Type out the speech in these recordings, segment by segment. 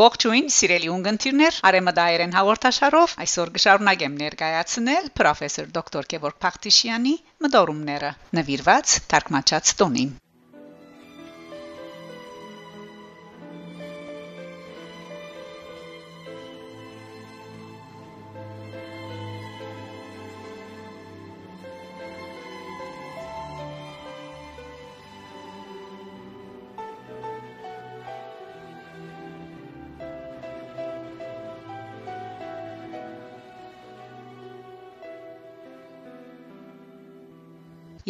Ողջույն, սիրելի ունգընտիրներ, Արեմադայերեն հաղորդաշարով այսօր կշարունակեմ ներկայացնել պրոֆեսոր դոկտոր Գևորգ Փախտիշյանի մտորումները նվիրված թարգմանչած տոնին։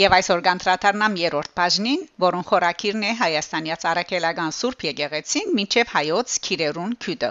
Եվ այսօր կանտրատարնամ երրորդ բաժնին, որոնց խորակիրն է Հայաստանի Արաքելական Սուրբ Եկեղեցին մինչև հայոց Քիրերուն քյուդը։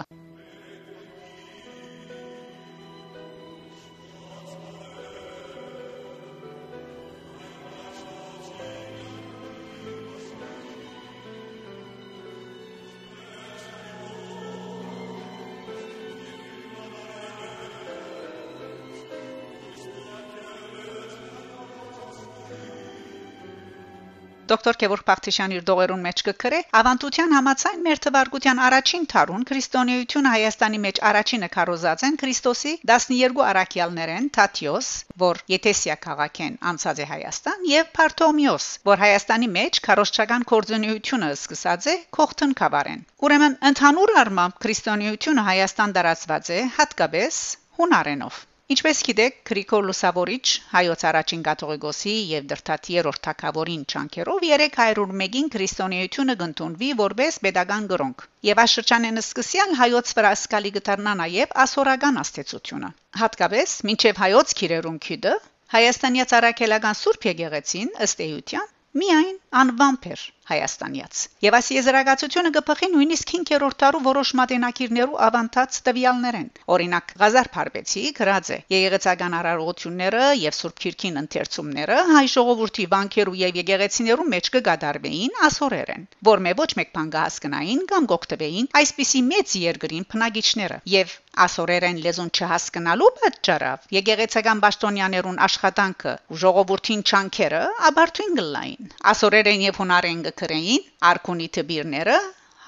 Դոկտոր Գևորգ Փախտիշյանի իր դողերուն մեջ կգրե ավանդության համացայն մեր թվարկության առաջին թարուն քրիստոնեությունը Հայաստանի մեջ առաջինը քարոզած են Քրիստոսի 12 արաքյալներեն Թաթիոս, որ Եթեսիա քաղաքեն անցած է Հայաստան, եւ Փարթոմիոս, որ Հայաստանի մեջ քարոզչական կորձունիությունը սկսած է Քոխթն կավարեն։ Ուրեմն ընդհանուր առմամբ քրիստոնեությունը Հայաստան դարածված է հատկապես հունարենով։ Ինչպես գիտեք, Գրիգոր Լուսավորիչ հայոց առաջին կաթողիկոսի եւ դրթաթ երրորդ թակավորին ճանկերով 301-ին քրիստոնեությունը գտնվի որպես pedagogan գրոնք։ Եվ աշրջանեն սկսյալ հայոց վրա սկալի գտարնա նաեւ ասորական աստեցությունը։ Հատկապես մինչև հայոց քիրերուն քիդը Հայաստանի ցարակելական Սուրբ Եկեղեցին ըստ էության միայն անվամբեր Հայաստանյաց։ Եվ այս եզրակացությունը կփխի նույնիսկ 5-րդ տարու որոշ մատենակիրներու ավանդած տվյալներեն։ Օրինակ Ղազար Փարբեցի գրած է. Եղեղեցական արարողությունները եւ Սուրբ Քիրքին ընթերցումները հայ ժողովրդի վանքերու եւ եկեղեցիներու մեջ կգադարվեին ասորերեն, որ մե ոչ մեկ բան կհասկնային կամ գոկտվեին այսպիսի մեծ երկրին բնագիչները եւ ասորերեն լեզուն չհասկանալու պատճառով եկեղեցական պաշտոնյաներուն աշխատանքը ժողովրդին չանքերը աբարթուն գլային ասորերեն եւ հունարեն գրեին արքունի տբիրները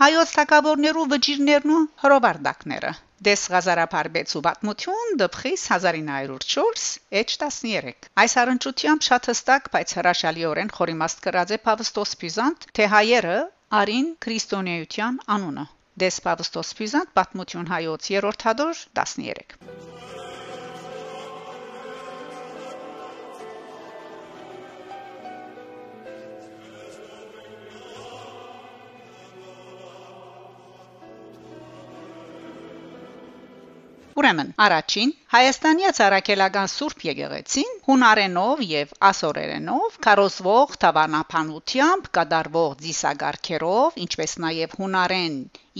հայոց թակավորներու վճիրներն ու հրովարտակները դես գազարապարբեցու պատմություն դպխիս 1904 H13 այս առընչությամբ շատ հստակ բայց հրաշալիորեն խորիմաստ կրած է Պավստոս Պյուզանտ թե հայերը արին քրիստոնեության անունը դես Պավստոս Պյուզանտ պատմություն հայոց 3-րդ հադոր 13 Ուրեմն, առաջին Հայաստանի ցարակելական Սուրբ Եկեղեցին հունարենով եւ ասորերենով կարոսվող թավանապանությամբ կդարվող դիսագարքերով, ինչպես նաեւ հունարեն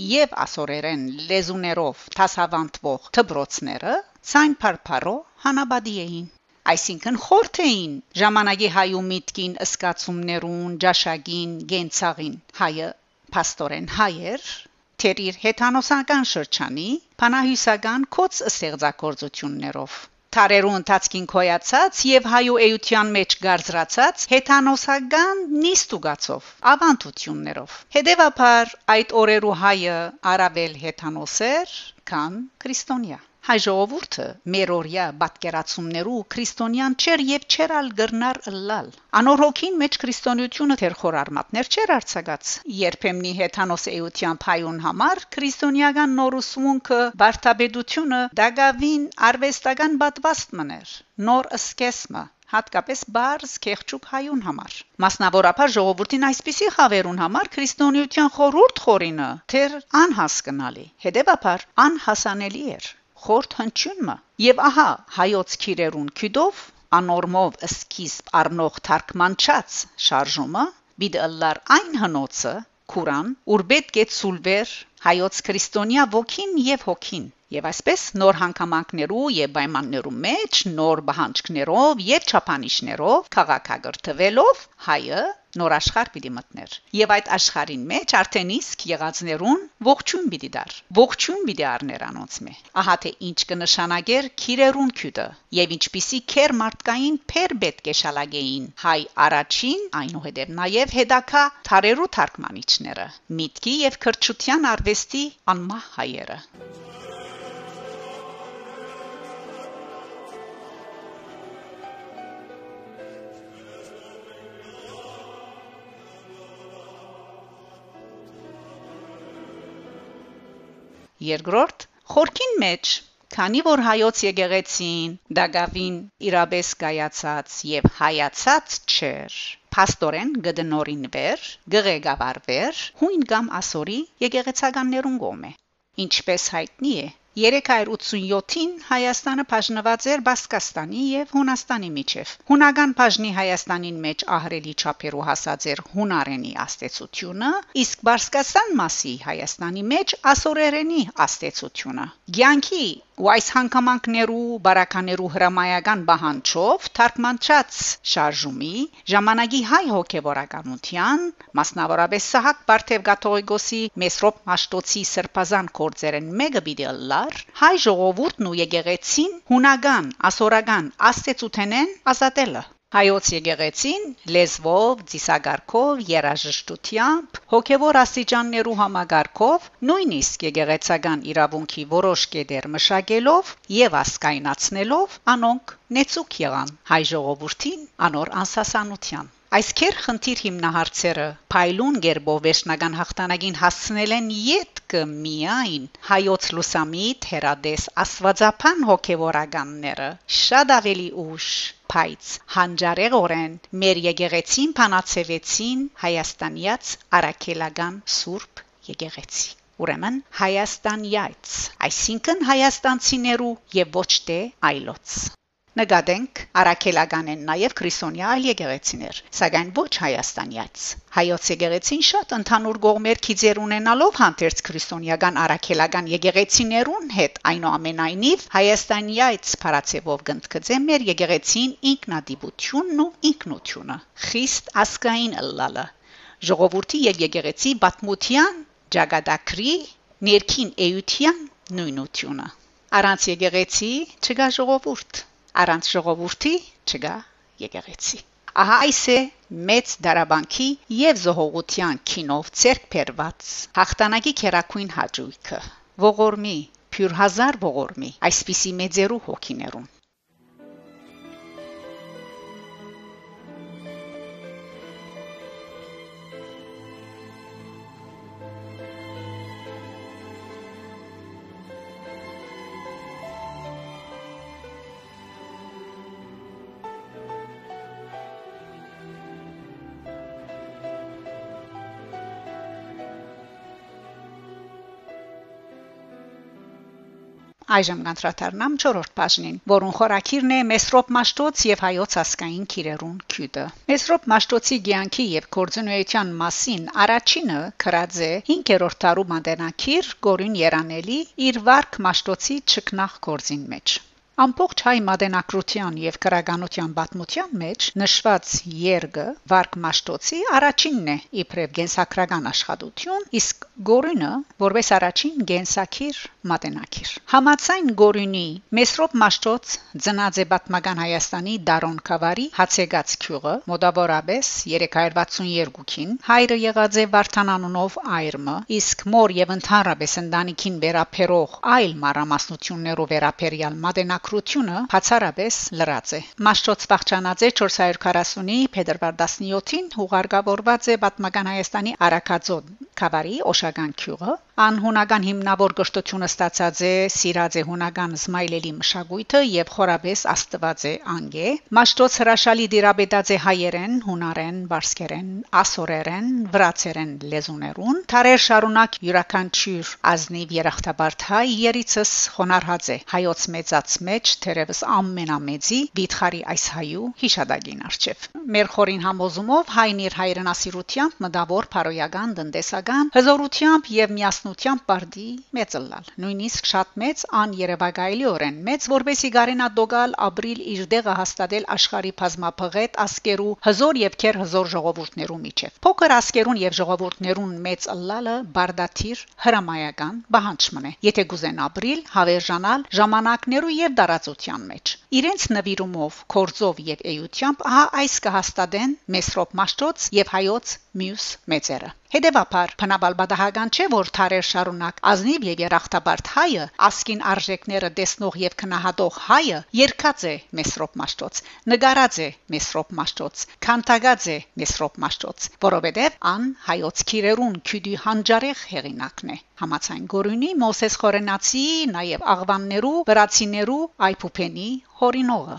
եւ ասորերեն լեզուներով տասավանդվող թբրոցները ցայն փարփարո հանաբադի էին այսինքն խորթ էին ժամանակի հայու միտքին ըսկացումներուն, ջաշագին, գենցաղին հայը փաստորեն հայեր թեր իր հեթանոսական շրջանի փանահյուսական կոց ստեղծագործություններով Թարերու ընթացքին կոյացած եւ հայու էության մեջ գարձրացած հեթանոսական նիստուգացով ավանդություններով հետեւաբար այդ օրերու հայը արաբել հեթանոսեր քան քրիստոնյա հայ ժողովուրդը մերորյա պատկերացումներու քրիստոնյան չեր եւ չերալ գրնար լալ անոր հոգին մեջ քրիստոնեությունը թեր խորարմատներ չեր արցակած երբեմնի հեթանոս էության փայուն համար քրիստոնեական նորուսմունքը վարդապետությունը դագավին արվեստական պատվաստ մներ նոր սկեսմը հատկապես բարձ քեղճուկ հայուն համար մասնավորապես ժողովրդին այսպիսի խավերուն համար քրիստոնեության խորուրդ խորինը թեր անհասկանալի հետեւաբար անհասանելի էր խորթ հնչյունը եւ ահա հայոց քիրերուն քյուդով անորմով սկիզբ առնող թարգմանչած շարժումը բիդըլլար այն հնոցը Կուրան ուր պետք է ցուլվեր հայոց քրիստոնյա ոգին եւ հոգին Եվ այսպես նոր հանգամանքներու եւ պայմաններու մեջ նոր բանջկներով եւ չափանիշներով քաղաքագրթվելով հայը նոր աշխարհ պիտի մտներ եւ այդ աշխարհին մեջ արդեն իսկ եղածներուն ողջուն պիտի դար ողջուն պիտի առներ անոնց մե ահա թե ինչ կնշանակեր քիրերուն քյուտը եւ ինչպիսի քեր մարդկային փեր պետք է շալագեին հայ առաջին այնուհետև նաեւ հետակա թարերու թարգմանիչները միտքի եւ քրչության արվեստի անմահ հայերը Երկրորդ խորքին մեջ Քանի որ հայոց եկեղեցին դագավին իրաբես կայացած եւ հայացած չէր Պաստորեն գդնորինվեր գղեկավարվեր հույն կամ ասորի եկեղեցականներուն գոմե ինչպես հայտնի է 387-ին Հայաստանը բաժնված էր Բասկաստանի եւ Հունաստանի միջև։ Հունական բաժնի Հայաստանին մեջ ահրելի չափերու հասած էր հունարենի աստեցությունը, իսկ Բասկաստան մասի Հայաստանի մեջ ասորերենի աստեցությունը։ Գյանքի ու այս հանգամանքներու բարականերու հրամայական բահանջով թարգմանած շարժումի ժամանակի հայ հոգեվորականության մասնավորապես Սահակ Բարթև Գաթողիկոսի Մեսրոպ Մաշտոցի սրբազան կորձերեն մեկը բիդի լար հայ ժողովուրդն ու եկեղեցին հունական ասորական աստեցութենեն ազատելը Հայոց եկեղեցին լեզվով, ծիսագարքով, երաժշտությամբ, հոգևոր աստիճաններու համագարքով, նույնիսկ եկեղեցական իրավունքի որոշ կետեր մշակելով եւ ասկայնացնելով, անոնք նեցուկ եղան հայ ժողովրդին անոր անսասանության Այս քեր խնդիր հիմնահարցերը փայլուն գերբով վերջնական հաղթանակին հասցնել են յետքը միայն հայոց լուսամիտ հերադես աստվածապան հոգևորականները շատ ավելի ուշ փայծ հանջարեղորեն մեր եկեղեցին փանացևեցին հայաստանյաց արաքելական սուրբ եկեղեցի Ուրեմն Հայաստանյաց, այսինքն հայաստանցիներու եւ ոչ թե այլոց Նկատենք Արաքելական են նաև քրիստոնյա այլ եկեղեցիներ, սակայն ոչ հայաստանյաց։ Հայոց եկեղեցին շատ ընդհանուր գողմեր քիծեր ունենալով հանդերձ քրիստոնյական արաքելական եկեղեցիներուն հետ այնուամենայնիվ հայաստանյաց փարացեվով գտնկծե մեր եկեղեցին ինքնադիպությունն ու ինքնությունը։ Խիստ ասկային ըլլալը ժողովրդի եւ եկեղեցի բատմության ճակատագրի ներքին էյության նույնությունը առանց եկեղեցի չկա ժողովուրդ առանց ժողովրդի չկա եկեղեցի ահա այս է մեծ դարաբանքի եւ զողողության քինով ցերկ փերված հաղթանակի քերակույն հաջույքը ողորմի փյուր հազար ողորմի այսպիսի մեծերու հոգիներուն Այժմ կանտրատարնամ 4-րդ բաժնին, որուն խորակիրն է Մեսրոպ Մաշտոց եւ հայոց ասկային քիրերուն քյուտը։ Մեսրոպ Մաշտոցի ցանկի եւ կորձունեության մասին առաջինը քրած է 5-րդ տարու մանդենակիր Գորին Երանելի իր վարք Մաշտոցի ճկնախ կորձին մեջ։ Ամբողջ հայ մատենակրության եւ քրագանության պատմության մեջ նշված երգը Վարկ Մաշտոցի առաջինն է իբրև գենսակրական աշխատություն, իսկ Գորինը որպես առաջին գենսակիր մատենակիր։ Համացայն Գորինի Մեսրոպ Մաշտոց ծնած է պատմական Հայաստանի Դարոն Խավարի Հացեգած քյուղը մոտավորապես 362-ին հայրը եղած է Վարդանանունով այրմը, իսկ մոր եւ ընդհանրապես ընտանիքին վերապերող այլ մարամասնություններով վերապերյալ մատենակ մաքրությունը բացառապես լրաց է։ Մաշտոց Վախճանաձե 440-ի փետրվար 17-ին հուղարկավորված է Պատմական Հայաստանի Արաքածոտ Խավարի Օշագան քյուղը անհունական հիմնավոր գշտությունը ստացած է Սիրաձե հունական Զմայլելի մշակույթը եւ խորաբես Աստվածե անգե Մաշտոց հրաշալի դիրաբետած է հայերեն, հունարեն, բարսկերեն, ասորերեն, վրացերեն լեզուներուն թարեր շարունակ յուրաքանչյուր ազնիվ երախտաբարդ հայ երիցս խոնարհած է հայոց մեծած մեջ թերևս ամենամեծի վիթխարի այս հայու հիշադակին արչև մեր խորին համոզումով հայն իր հայրենասիրությամբ մտավոր փարոյական տնտեսական հզորությամբ եւ միասնությամբ բարդի մեծլալ նույնիսկ շատ մեծ ան երևակայելիորեն մեծ որբեսի գարենա դոգալ ապրիլ իր դեղը հաստատել աշխարի բազմափղետ ասկերու հզոր եւ քեր հզոր ժողովուրդներու միջև փոքր ասկերուն եւ ժողովուրդներուն մեծ ըլլալը բարդաթիր հրամայական բանջմն է եթե գուզեն ապրիլ հավերժանալ ժամանակներու եւ դարածության մեջ իրենց նվիրումով կորձով եւ էյությամբ ահա այս կհաստատեն Մեսրոպ Մաշտոց եւ հայոց մյուս մեծերը Հետևաբար բնաբալ բադահական չէ որ թարեր շարունակ ազնիվ եւ երախտաբարդ հայը ասկին արժեքները տեսնող եւ քնահատող հայը երկած է Մեսրոպ Մաշտոց նկարած է Մեսրոպ Մաշտոց քանտագած է Մեսրոպ Մաշտոց որովհետեւ ան հայոց քիրերուն քյուդի հանջարեղ հեղինակն է համացայն գորունի Մոսես Խորենացի նաեւ աղվաններու վրացիներու այփուփենի հորինողը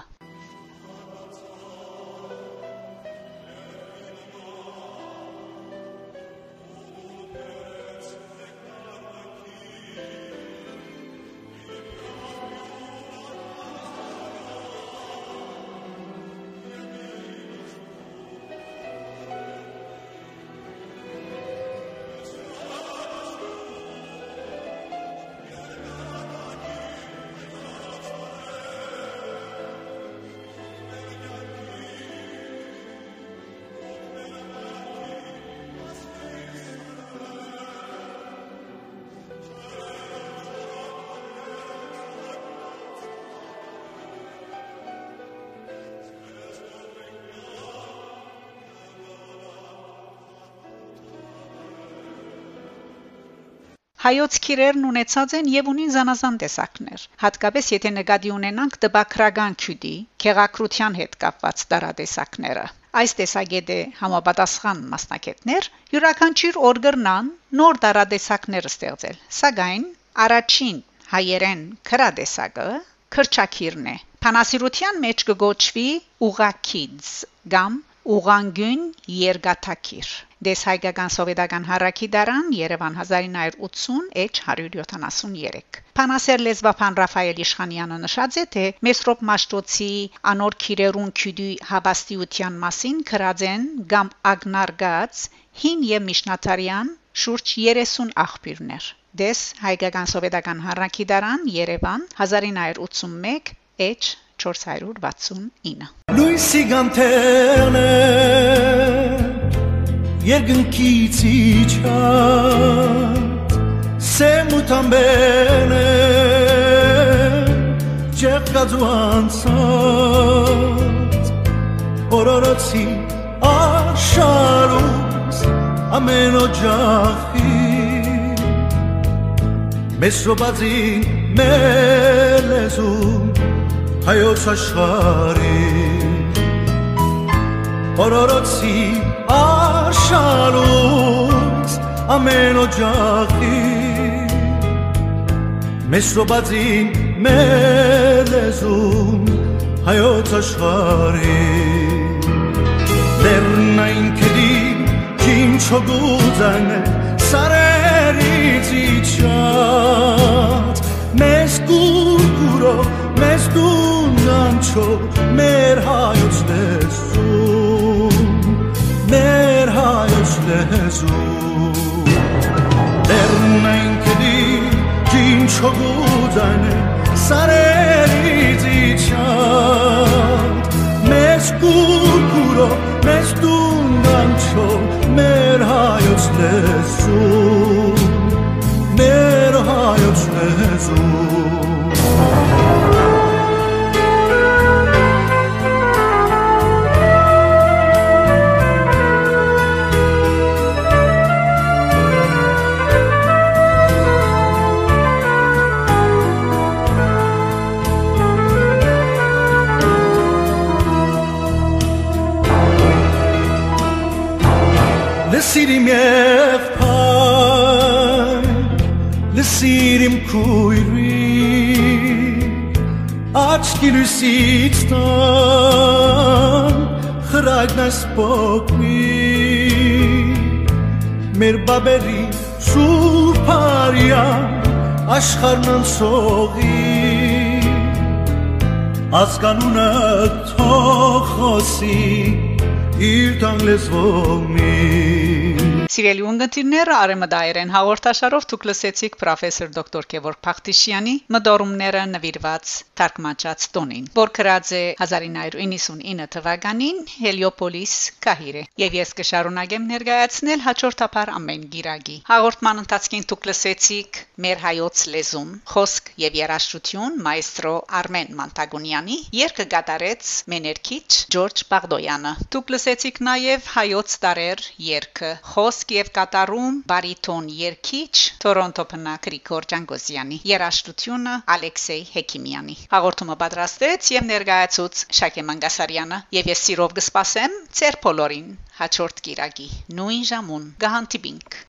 Հայոց քիրերն ունեցած են եւ ունին զանազան տեսակներ։ Հատկապես եթե նկատի ունենանք տբակրական քյուդի, քեղակրության հետ կապված տարատեսակները։ Այս տեսակետը համապատասխան մասնակետներ յուրաքանչյուր օրգրնան նոր տարատեսակներ ստեղծել։ Սակայն առաջին հայերեն քրադեսակը քրչակիրն է։ Փանասիրության մեջ կգոչվի ուղակիձ կամ ուղանգուն երգաթակիր դես հայկական սովետական հարակի դարան Երևան 1980 H 173 Փանասեր լեզվապան Ռաֆայել Իշխանյանը նշած է թե Մեսրոպ Մաշտոցի անոր քիրերուն քյուդի հավաստիության մասին քրածեն կամ ագնարգած հին եւ միշնատարյան շուրջ 30 աղբյուրներ դես հայկական սովետական հարակի դարան Երևան 1981 H 469 Լույսի գանթերն երկնքից իջած սեմուտամբեն ջեղկածու անցած օրորոցի աշխարուս ամեն օջախի մեզ սոբածի մեր լեզում հայոց աշխարի օրորոցի աշխարուս ամեն օջախի մեզ սոբածին մեր լեզում հայոց աշխարի լեռնային քդի քին չոգուզանը սարերից իջած մեզ կուրկուրով մեզ դունանչո մեր հայոց լեզուն հայոց լեզուն լեռնային կդի ջին չոգուդանը սարերից իջան մեզ կուրկուրո մեզ դունանչո մեր հայոց լեզուն մեր հայոց լեզուն Լսիրիմ Աչքի լույսից տան Խրագնաս պոկնի Մեր բաբերի շուրպարյան Աշխարհն անցողի Ասկանունը թող խոսի իր տան լեզվով մի Սիրելի ունգընտիրները արեմդայերեն հաղորդաշարով դուք լսեցիք պրոֆեսոր դոկտոր Գևորգ Փախտիշյանի մդորումները նվիրված թարգմանած տոնին, որ գրած է 1999 թվականին Հելիոպոլիս Կահիրե։ Եվ ես կշարունակեմ ներկայացնել հաջորդաբար ամեն գիրագի։ Հաղորդման ընթացքին դուք լսեցիք մեր հայոց լեզուն, խոսք եւ երաժշտություն մայստրո Արմեն Մանտագունյանի երկը գատարեց մեներքիչ Ջորջ Բաղդոյանը։ Դուք լսեցիք նաեւ հայոց տարեր երկը խոսք եւ կատարում բարիտոն երկիչ Տորոնտո բնակ Գրիգոր Ջանգոսյանի երաժշտությունը Ալեքսեյ Հեքիմյանի հաղորդումը պատրաստեց եւ ներկայացուց Շակե Մանգասարյանը եւ ես սիրով կսպասեմ ծեր բոլորին հաջորդ կիրակի նույն ժամուն գահանտիբինք